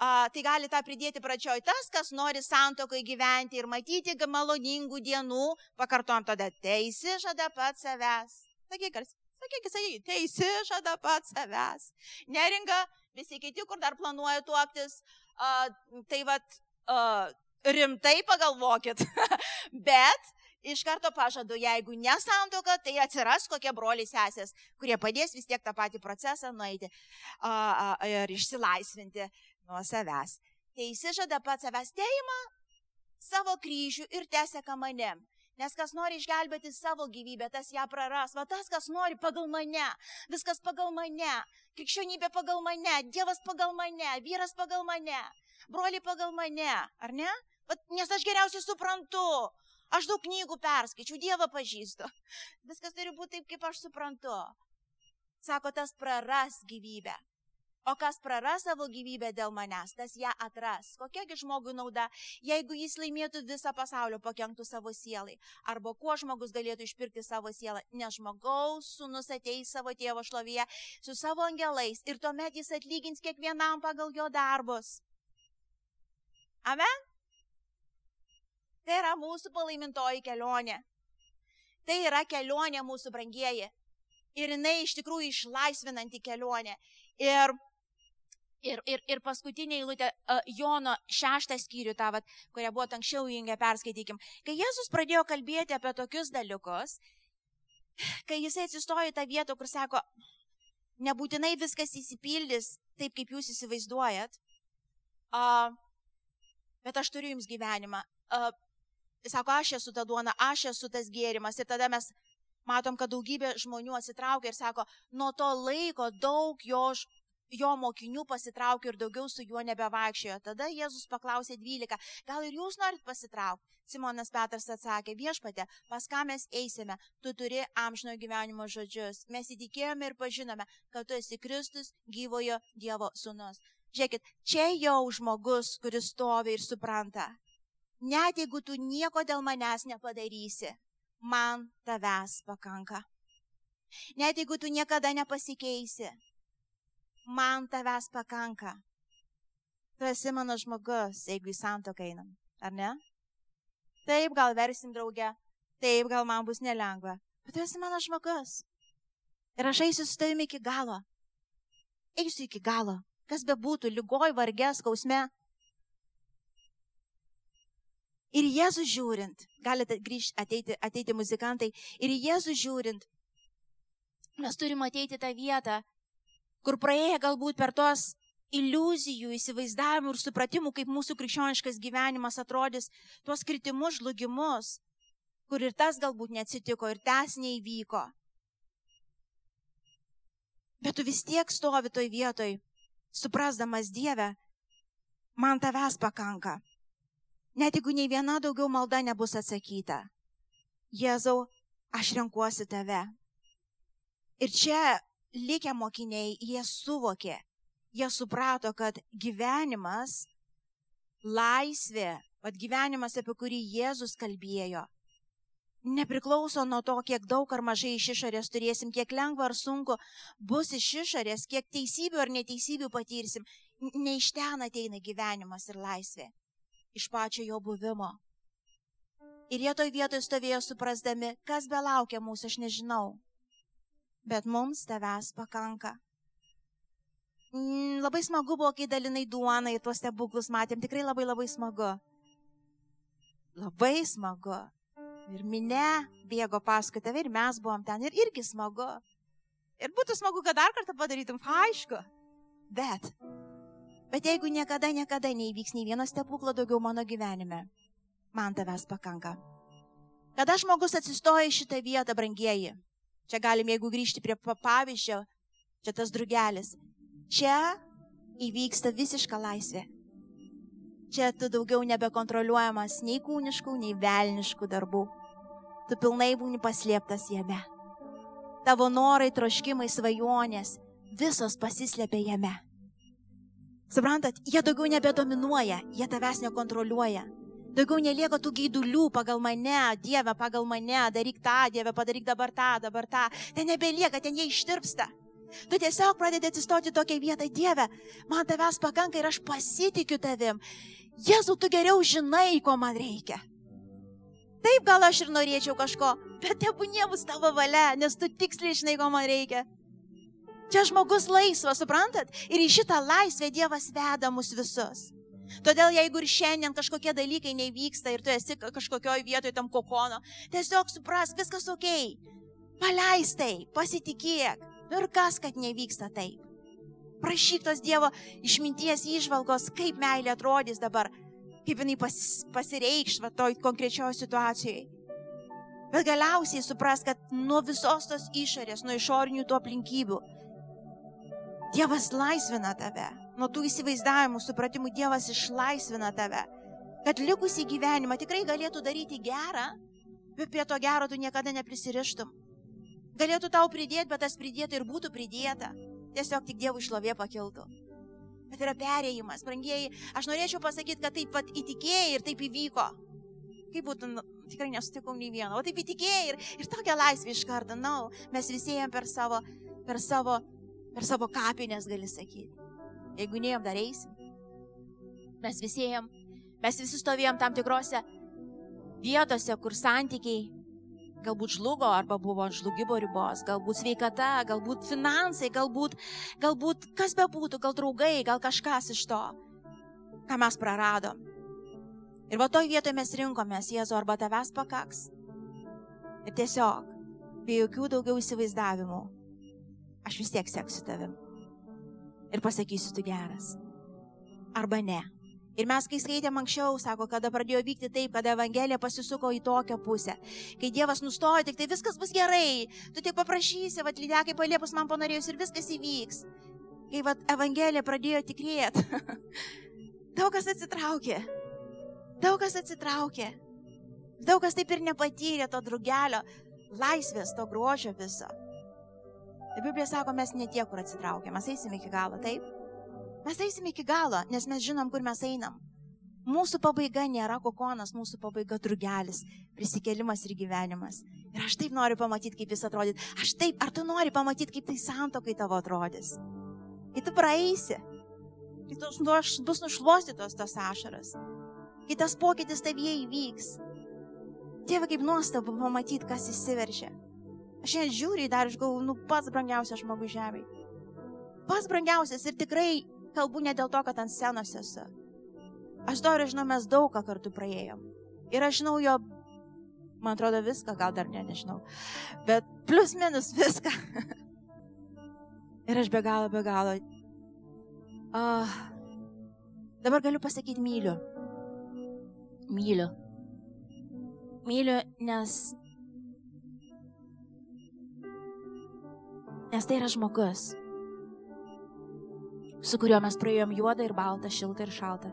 a, tai gali tą pridėti pradžioj. Tas, kas nori santokai gyventi ir matyti maloningų dienų, pakartom tada, teisi žada pats savęs. Sakyk, sakyk, sakyk, teisi žada pats savęs. Neringa, visi kiti, kur dar planuoja tuoktis, a, tai vad, rimtai pagalvokit. Bet iš karto pažadu, jeigu nesantoka, tai atsiras kokie broliai sesės, kurie padės vis tiek tą patį procesą nueiti a, a, ir išsilaisvinti nuo savęs. Tai įsižada pats savęs teima savo kryžių ir teseka manim. Nes kas nori išgelbėti savo gyvybę, tas ją praras. Va tas, kas nori pagal mane. Viskas pagal mane. Krikščionybė pagal mane. Dievas pagal mane. Vyras pagal mane. Broliai pagal mane. Ar ne? Va, nes aš geriausiai suprantu. Aš daug knygų perskaičiau, Dievą pažįstu. Viskas turi būti taip, kaip aš suprantu. Sako, tas praras gyvybę. O kas praras savo gyvybę dėl manęs, tas ją atras. Kokiagi žmogui nauda, jeigu jis laimėtų visą pasaulio, pakenktų savo sielai? Arba kuo žmogus galėtų išpirkti savo sielą? Nes žmogaus sunus ateis savo tėvo šlovyje su savo angelais ir tuomet jis atlygins kiekvienam pagal jo darbus. Amen? Tai yra mūsų palaimintoji kelionė. Tai yra kelionė mūsų brangieji. Ir jinai iš tikrųjų išlaisvinanti kelionė. Ir Ir, ir, ir paskutinė eilutė Jono šeštą skyrių, tą, vat, kurią buvo anksčiau įjungę, perskaitykim. Kai Jėzus pradėjo kalbėti apie tokius dalykus, kai jisai atsistojo į tą vietą, kur sako, nebūtinai viskas įsipildys taip, kaip jūs įsivaizduojat, uh, bet aš turiu jums gyvenimą. Uh, sako, aš esu ta duona, aš esu tas gėrimas. Ir tada mes matom, kad daugybė žmonių atsitraukia ir sako, nuo to laiko daug jo jo mokinių pasitraukė ir daugiau su juo nebevaikščiojo. Tada Jėzus paklausė dvylika, gal ir jūs norit pasitraukti? Simonas Petras atsakė, viešpatė, pas ką mes eisime, tu turi amžino gyvenimo žodžius. Mes įtikėjome ir pažinome, kad tu esi Kristus, gyvojo Dievo sūnus. Žiūrėkit, čia jau žmogus, kuris stovi ir supranta. Net jeigu tu nieko dėl manęs nepadarysi, man tavęs pakanka. Net jeigu tu niekada nepasikeisi, man tavęs pakanka. Tu esi mano žmogus, jeigu į santoką einam, ar ne? Taip, gal versim draugę, taip, gal man bus nelengva, bet tu esi mano žmogus. Ir aš eisiu su tavimi iki galo. Eisiu iki galo, kas be būtų, lygoj, vargės, skausme. Ir Jėzus žiūrint, galite grįžti, ateiti, ateiti muzikantai, ir Jėzus žiūrint, mes turime ateiti tą vietą, kur praėję galbūt per tos iliuzijų, įsivaizdavimų ir supratimų, kaip mūsų krikščioniškas gyvenimas atrodys, tuos kritimus, žlugimus, kur ir tas galbūt neatsitiko, ir tas neįvyko. Bet tu vis tiek stovi toj vietoj, suprasdamas Dievę, man tavęs pakanka. Net jeigu nei viena daugiau malda nebus atsakyta. Jėzau, aš renkuosi tave. Ir čia likę mokiniai, jie suvokė, jie suprato, kad gyvenimas, laisvė, vad gyvenimas, apie kurį Jėzus kalbėjo, nepriklauso nuo to, kiek daug ar mažai iš išorės turėsim, kiek lengva ar sunku bus iš išorės, kiek teisybių ar neteisybių patirsim. Ne iš ten ateina gyvenimas ir laisvė, iš pačio jo buvimo. Ir jie toj vietoje stovėjo suprasdami, kas be laukia mūsų, aš nežinau bet mums tavęs pakanka. Mm, labai smagu buvo, kai dalinai duoną į tuos stebuklus matėm, tikrai labai labai smagu. Labai smagu. Ir minė bėgo paskui tave ir mes buvom ten ir irgi smagu. Ir būtų smagu, kad dar kartą padarytum, aišku. Bet, bet jeigu niekada, niekada neįvyks nei vieno stebuklo daugiau mano gyvenime, man tavęs pakanka. Kada žmogus atsistoja į šitą vietą, brangieji, Čia galim, jeigu grįžti prie pavyzdžio, čia tas drugelis. Čia įvyksta visiška laisvė. Čia tu daugiau nebekontroliuojamas nei kūniškų, nei velniškų darbų. Tu pilnai būni paslėptas jame. Tavo norai, troškimai, svajonės, visos pasislėpia jame. Suprantat, jie daugiau nebedominuoja, jie tavęs nekontroliuoja. Daugiau nelieka tų gaidulių pagal mane, Dieve, pagal mane, daryk tą, Dieve, padaryk dabar tą, dabar tą. Ten nebelieka, ten jie ištirpsta. Tu tiesiog pradedi atsistoti tokią vietą, Dieve, man tavęs pakanka ir aš pasitikiu tavim. Jėzau, tu geriau žinai, ko man reikia. Taip gal aš ir norėčiau kažko, bet tebūnie bus tavo valia, nes tu tiksliai žinai, ko man reikia. Čia žmogus laisvas, suprantat? Ir į šitą laisvę Dievas veda mus visus. Todėl jeigu ir šiandien kažkokie dalykai nevyksta ir tu esi kažkokioje vietoje tam kokono, tiesiog suprask, viskas ok. Paleis tai, pasitikėk. Nu ir kas, kad nevyksta taip. Prašyk tos Dievo išminties išvalgos, kaip meilė atrodys dabar, kaip jinai pas, pasireikš va toj konkrečioje situacijoje. Bet galiausiai supras, kad nuo visos tos išorės, nuo išorinių tų aplinkybių, Dievas laisvina tave. Nuo tų įsivaizdavimų, supratimų Dievas išlaisvina tave. Kad likusį gyvenimą tikrai galėtų daryti gerą, bet prie to gero tu niekada neprisirištum. Galėtų tau pridėti, bet tas pridėta ir būtų pridėta. Tiesiog tik Dievo išlovė pakiltų. Bet yra perėjimas, brangieji. Aš norėčiau pasakyti, kad taip pat įtikėjai ir taip įvyko. Kaip būtų, nu, tikrai nesutikau nei vieno. O taip įtikėjai ir, ir tokia laisvė iš karto. Na, no, mes visi ėjom per savo, per savo per savo kapinės, gali sakyti. Jeigu neėjom, dar eisim. Mes visi ėjom, mes visi stovėjom tam tikrose vietose, kur santykiai galbūt žlugo arba buvo ant žlugimo ribos, galbūt sveikata, galbūt finansai, galbūt, galbūt kas be būtų, gal draugai, gal kažkas iš to, ką mes praradom. Ir va toj vietoje mes rinkomės, Jėzu, arba tavęs pakaks. Ir tiesiog, be jokių daugiau įsivaizdavimų, aš vis tiek seksiu tavim. Ir pasakysiu, tu geras. Arba ne. Ir mes, kai skaitėm anksčiau, sako, kada pradėjo vykti taip, kada Evangelija pasisuko į tokią pusę, kai Dievas nustojo, tik tai viskas bus gerai, tu tik paprašysi, vad lydekai paliepus man panorėjus ir viskas įvyks. Kai vad Evangelija pradėjo tikrėti, daug kas atsitraukė, daug kas atsitraukė, daug kas taip ir nepatyrė to drugelio laisvės, to grožio viso. Biblija sako, mes ne tie, kur atsitraukė, mes eisime iki galo, taip? Mes eisime iki galo, nes mes žinom, kur mes einam. Mūsų pabaiga nėra kokonas, mūsų pabaiga drugelis, prisikėlimas ir gyvenimas. Ir aš taip noriu pamatyti, kaip jis atrodys. Aš taip, ar tu nori pamatyti, kaip tai santokai tavo atrodys? Kai tu praeisi, kai tu bus nušluostytos tos ašaras, kai tas pokytis tavyje įvyks. Dieve, kaip nuostabu pamatyti, kas įsiveržia. Aš šiandien žiūriu dar, aš galvoju, nu pats brangiausias žmogus žemėje. Pats brangiausias ir tikrai kalbu ne dėl to, kad ant scenos esu. Aš Doriu žinau, mes daug ką kartu praėjom. Ir aš žinau jo, man atrodo, viską, gal dar ne, nežinau. Bet plus minus viską. ir aš be galo, be galo. Uh, dabar galiu pasakyti myliu. Myliu. Myliu, nes. Nes tai yra žmogus su kuriuo mes praėjom juodą ir baltą, šiltą ir šaltą.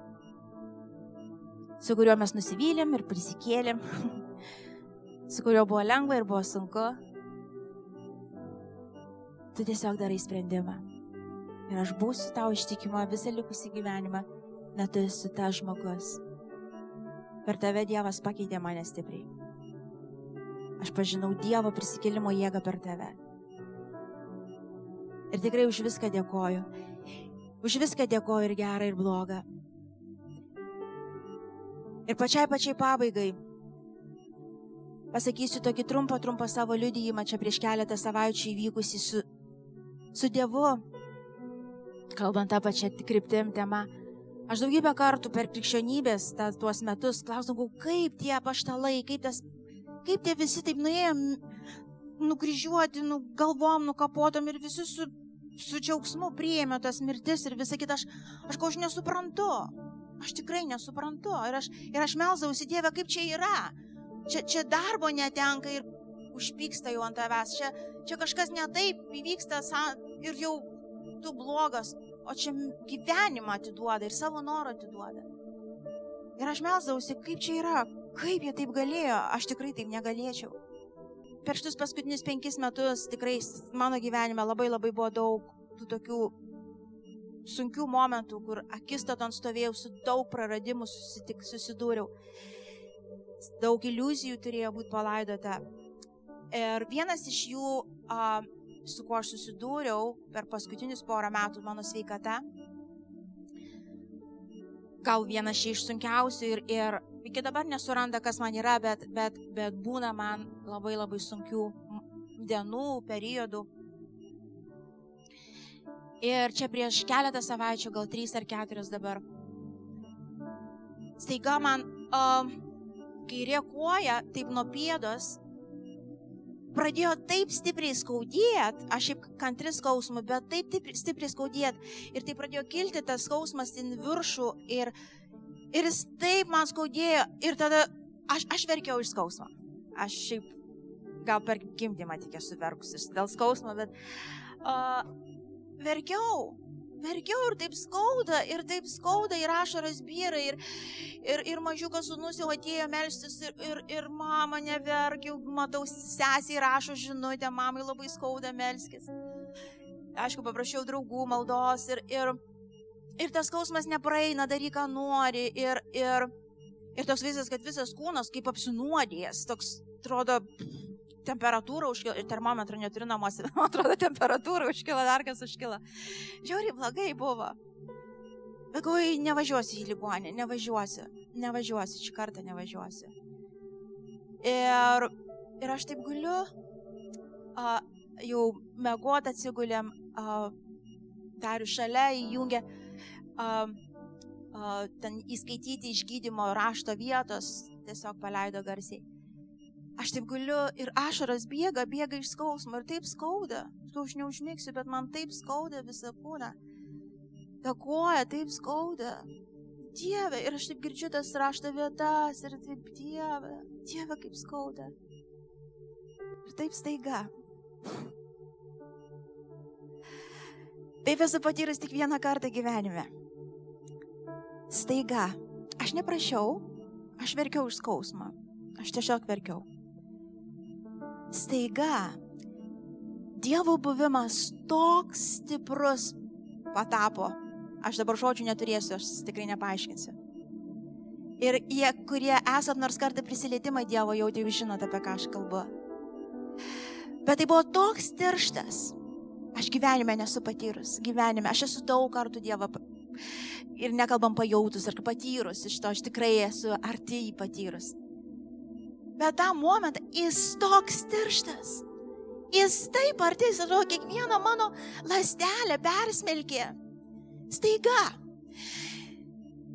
Su kuriuo mes nusivylėm ir prisikėlėm. su kuriuo buvo lengva ir buvo sunku. Tu tiesiog darai sprendimą. Ir aš būsiu tau ištikima visą likusį gyvenimą, net tu esi tas žmogus. Per tave Dievas pakeitė mane stipriai. Aš pažinau Dievo prisikėlimo jėgą per tave. Ir tikrai už viską dėkoju. Už viską dėkoju ir gerą, ir blogą. Ir pačiai pačiai pabaigai pasakysiu tokį trumpą, trumpą savo liudijimą čia prieš keletą savaičių įvykusi su, su Dievu, kalbant tą pačią kryptim temą. Aš daugybę kartų per krikščionybės ta, tuos metus klausau, kaip tie paštalai, kaip, tas, kaip tie visi taip nuėjo nukryžiuoti, nu, galvom, nukapotom ir visi su su džiaugsmu priėmė tas mirtis ir visą kitą, aš, aš ko aš nesuprantu. Aš tikrai nesuprantu. Ir aš, ir aš melzausi Dievę, kaip čia yra. Čia, čia darbo netenka ir užpyksta jau ant tavęs. Čia, čia kažkas netaip įvyksta ir jau tu blogas, o čia gyvenimą atiduoda ir savo norą atiduoda. Ir aš melzausi, kaip čia yra, kaip jie taip galėjo, aš tikrai taip negalėčiau per šitus paskutinius penkis metus tikrai mano gyvenime labai labai buvo daug tų tokių sunkių momentų, kur akistaton stovėjau su daug praradimų susitik, susidūriau. Daug iliuzijų turėjo būti palaidota. Ir vienas iš jų, a, su kuo aš susidūriau per paskutinius porą metų, mano sveikata, gal vienas iš sunkiausių ir, ir iki dabar nesuranda, kas man yra, bet, bet, bet būna man labai labai sunkių dienų, periodų. Ir čia prieš keletą savaičių, gal trys ar keturias dabar, staiga man uh, kairė koja, taip nuo pėdos, pradėjo taip stipriai skaudėti, aš šiaip kantri skausmų, bet taip, taip stipriai skaudėti. Ir tai pradėjo kilti tas skausmas į viršų ir, Ir jis taip man skaudėjo ir tada aš, aš verkiau iš skausmo. Aš šiaip gal per gimdymą tik esu verkusis dėl skausmo, bet uh, verkiau. Verkiau ir taip skauda, ir taip skauda, ir ašaras vyra, ir, ir, ir mažiukas sunus jau atėjo melstis, ir, ir, ir mama neverkiau, matau, sesė rašo žinutę, mamai labai skauda melskis. Aišku, paprašiau draugų maldos ir, ir, Ir tas skausmas nepraeina, daryk, ką nori. Ir, ir, ir toks visas, kad visas kūnas kaip apsinuodėjęs, toks, atrodo, temperatūra užkilo, termometrą neturiu namuose, man atrodo, temperatūra užkilo, dar kas užkilo. Žiauriai blogai buvo. Bet galvoju, nevažiuosiu į ligonę, nevažiuosiu, nevažiuosiu, šį kartą nevažiuosiu. Ir, Ir aš taip guliu, a, jau mėgot atsigulėm, a, dariu šalia, įjungė a, a, ten įskaityti iš gydymo rašto vietos, tiesiog paleido garsiai. Aš taip guliu ir ašaras bėga, bėga iš skausmo ir taip skauda. Tu aš neužmigsiu, bet man taip skauda visą kūną. Ta koja taip skauda. Dieve, ir aš taip girdžiu tas rašto vietas ir taip, Dieve, Dieve, kaip skauda. Ir taip staiga. Taip esu patyrus tik vieną kartą gyvenime. Staiga. Aš neprašiau, aš verkiau iš skausmo. Aš tiesiog verkiau. Staiga. Dievo buvimas toks stiprus patapo. Aš dabar žodžių neturėsiu, aš tikrai nepaaiškinsiu. Ir jie, kurie esat nors kartą prisilietimą Dievo, jau jau žinote, apie ką aš kalbu. Bet tai buvo toks tirštas. Aš gyvenime nesu patyrus. Gyvenime. Aš esu daug kartų Dievą. Ir nekalbam pajautus ar patyrus iš to. Aš tikrai esu arti jį patyrus. Bet tą momentą jis toks tirštas. Jis taip arti, jis atrodo, kiekvieną mano lastelę persmelkė. Staiga.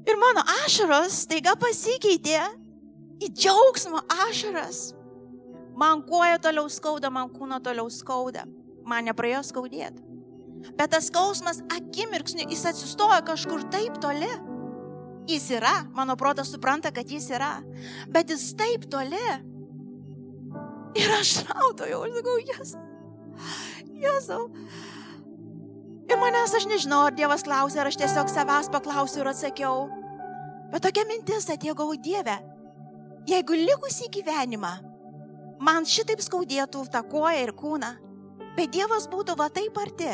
Ir mano ašaros staiga pasikeitė į džiaugsmo ašaras. Man koja toliau skauda, man kūno toliau skauda. Man nepraėjo skaudėti. Bet tas skausmas akimirksniu jis atsistojo kažkur taip toli. Jis yra, mano protas supranta, kad jis yra. Bet jis taip toli. Ir aš rautojau, aš sakau, Jėzau. Jėzau. Ir manęs aš nežinau, ar Dievas klausė, ar aš tiesiog savęs paklausiau ir atsakiau. Bet tokia mintis atėjo, galvoju, Dieve, jeigu likusį gyvenimą man šitaip skaudėtų tą koją ir kūną, bet Dievas būtų va taip arti,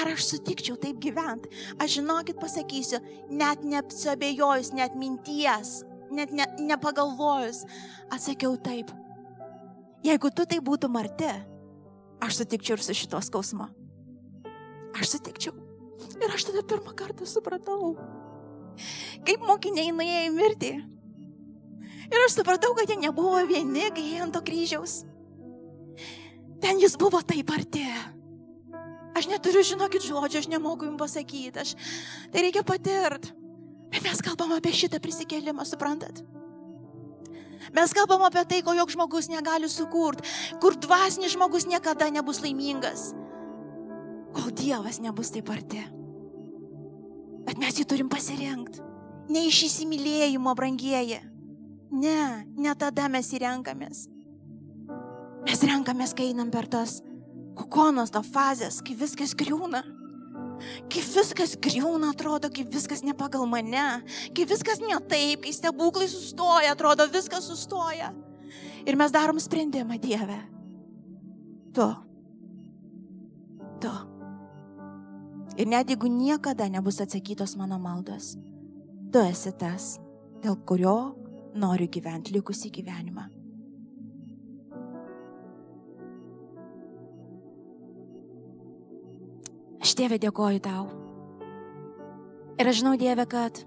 ar aš sutikčiau taip gyventi? Aš žinokit pasakysiu, net neapsabėjojus, net minties, net ne, nepagalvojus, atsakiau taip. Jeigu tu tai būtum arti, aš sutikčiau ir su šito skausmu. Aš sutikčiau. Ir aš tada pirmą kartą supratau, kaip mokiniai nuėjo į mirtį. Ir aš supratau, kad jie nebuvo vieni, kai jie ant to kryžiaus. Ten jis buvo taip arti. Aš neturiu, žinokit, žodžio, aš nemoku jums pasakyti, aš tai reikia patirt. Bet mes kalbam apie šitą prisikėlimą, suprantat? Mes kalbam apie tai, ko joks žmogus negali sukurti, kur dvasinis žmogus niekada nebus laimingas, kol Dievas nebus taip arti. Bet mes jį turim pasirinkti. Ne iš įsimylėjimo, brangieji Ne, ne tada mes įrenkamės. Mes renkamės, kai einam per tas kokonos, to fazės, kai viskas griūna. Kai viskas griūna, atrodo, kai viskas ne pagal mane, kai viskas ne taip, kai stebuklai sustoja, atrodo, viskas sustoja. Ir mes darom sprendimą, Dieve. Tu. Tu. Ir net jeigu niekada nebus atsakytos mano maldos, tu esi tas, dėl kurio noriu gyventi likusį gyvenimą. Aš Dieve dėkoju tau. Ir aš žinau Dieve, kad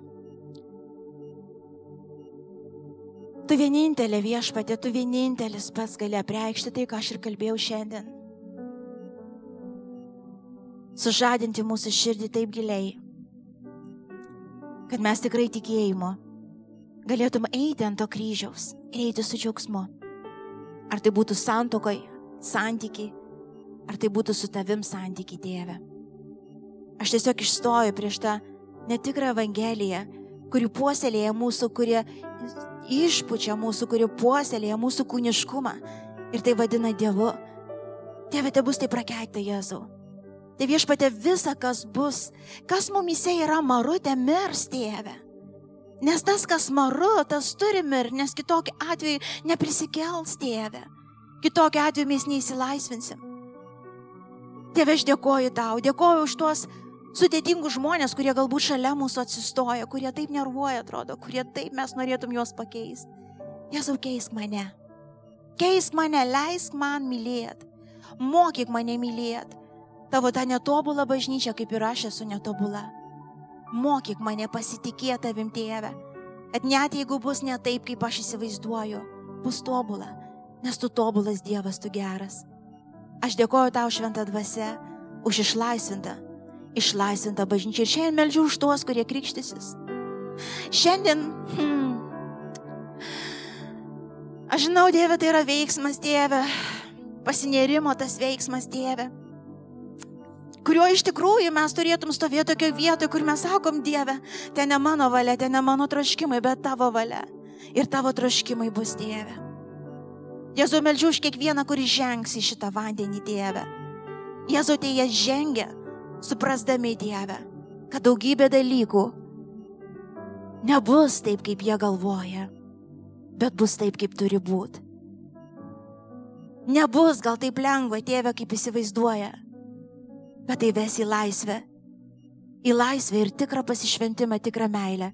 tu vienintelė viešpatė, tu vienintelis pats gali apreikšti tai, ką aš ir kalbėjau šiandien. Sužadinti mūsų širdį taip giliai, kad mes tikrai tikėjimo galėtum eiti ant to kryžiaus ir eiti su džiaugsmu. Ar tai būtų santokoj, santykiai, ar tai būtų su tavim santykiai, tėve. Aš tiesiog išstoju prieš tą netikrą Evangeliją, kuri puoselėja mūsų, kurie išpučia mūsų, kurie puoselėja mūsų kūniškumą ir tai vadina Dievu. Tėve, te bus tai prakeikta Jėzau. Tai viešpatė visa, kas bus, kas mumise yra marutė, mirs tėve. Nes tas, kas maru, tas turi mirti, nes kitokiu atveju neprisikels tėvė. Kitokiu atveju mes neįsilaisvinsim. Tėve, aš dėkoju tau, dėkoju už tuos sudėtingus žmonės, kurie galbūt šalia mūsų atsistoja, kurie taip nervuoja, atrodo, kurie taip mes norėtum juos pakeisti. Jėzau, keisk mane. Keisk mane, leisk man mylėti. Mokyk mane mylėti. Tavo tą netobulą bažnyčią, kaip ir aš esu netobula. Mokyk mane pasitikėti tavim, tėve. Kad net jeigu bus ne taip, kaip aš įsivaizduoju, bus tobula. nes tu tobulas Dievas, tu geras. Aš dėkoju tau šventą dvasę už išlaisvintą, išlaisvintą bažnyčią ir šiandien meldžiu už tuos, kurie krikštysis. Šiandien, hmm, aš žinau, Dieve, tai yra veiksmas, Dieve, pasinėrimo tas veiksmas, Dieve kurio iš tikrųjų mes turėtum stovėti tokioje vietoje, kur mes sakom, Dieve, ten ne mano valia, ten ne mano troškimai, bet tavo valia. Ir tavo troškimai bus Dieve. Jėzau, meldžiu už kiekvieną, kuris žengs į šitą vandenį, Dieve. Jėzau, tai jie žengia, suprasdami Dievę, kad daugybė dalykų nebus taip, kaip jie galvoja, bet bus taip, kaip turi būti. Nebus gal taip lengva, tėve, kaip įsivaizduoja, bet tai ves į laisvę. Į laisvę ir tikrą pasišventimą, tikrą meilę,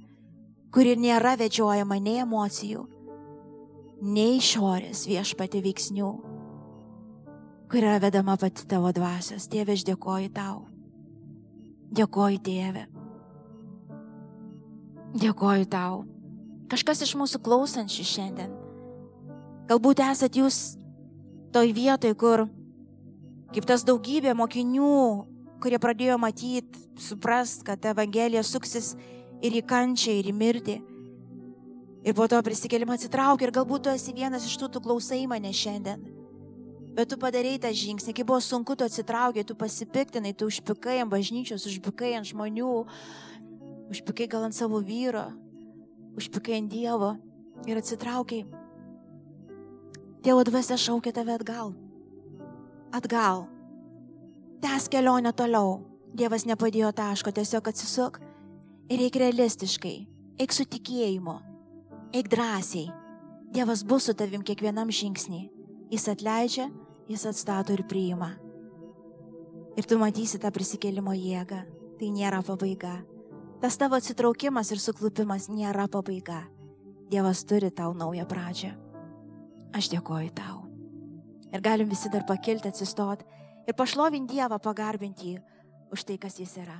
kuri nėra vedžiojama nei emocijų, nei išorės viešpati veiksnių, kuri yra vedama pati tavo dvasios. Tėve, aš dėkoju tau. Dėkoju, tėve. Dėkoju tau. Kažkas iš mūsų klausančių šiandien. Galbūt esat jūs toj vietoj, kur Kaip tas daugybė mokinių, kurie pradėjo matyti, suprast, kad Evangelija suksis ir į kančią, ir į mirtį. Ir po to prisikelimą atsitraukia ir galbūt tu esi vienas iš tų, tu klausai mane šiandien. Bet tu padarėjai tą žingsnį, kai buvo sunku, tu atsitraukiai, tu pasipiktinai, tu užpikai ant bažnyčios, užpikai ant žmonių, užpikai gal ant savo vyro, užpikai ant Dievo ir atsitraukiai. Dievo dvasia šaukia tave atgal atgal. Tęs kelionę toliau. Dievas nepadėjo taško, tiesiog atsisuk ir eik realistiškai, eik su tikėjimu, eik drąsiai. Dievas bus su tavim kiekvienam žingsnį. Jis atleidžia, jis atstato ir priima. Ir tu matysi tą prisikėlimo jėgą. Tai nėra pabaiga. Tas tavo atsitraukimas ir suklupimas nėra pabaiga. Dievas turi tau naują pradžią. Aš dėkoju tau. Ir galim visi dar pakilti, atsistoti ir pašlovinti Dievą, pagarbinti jį už tai, kas jis yra.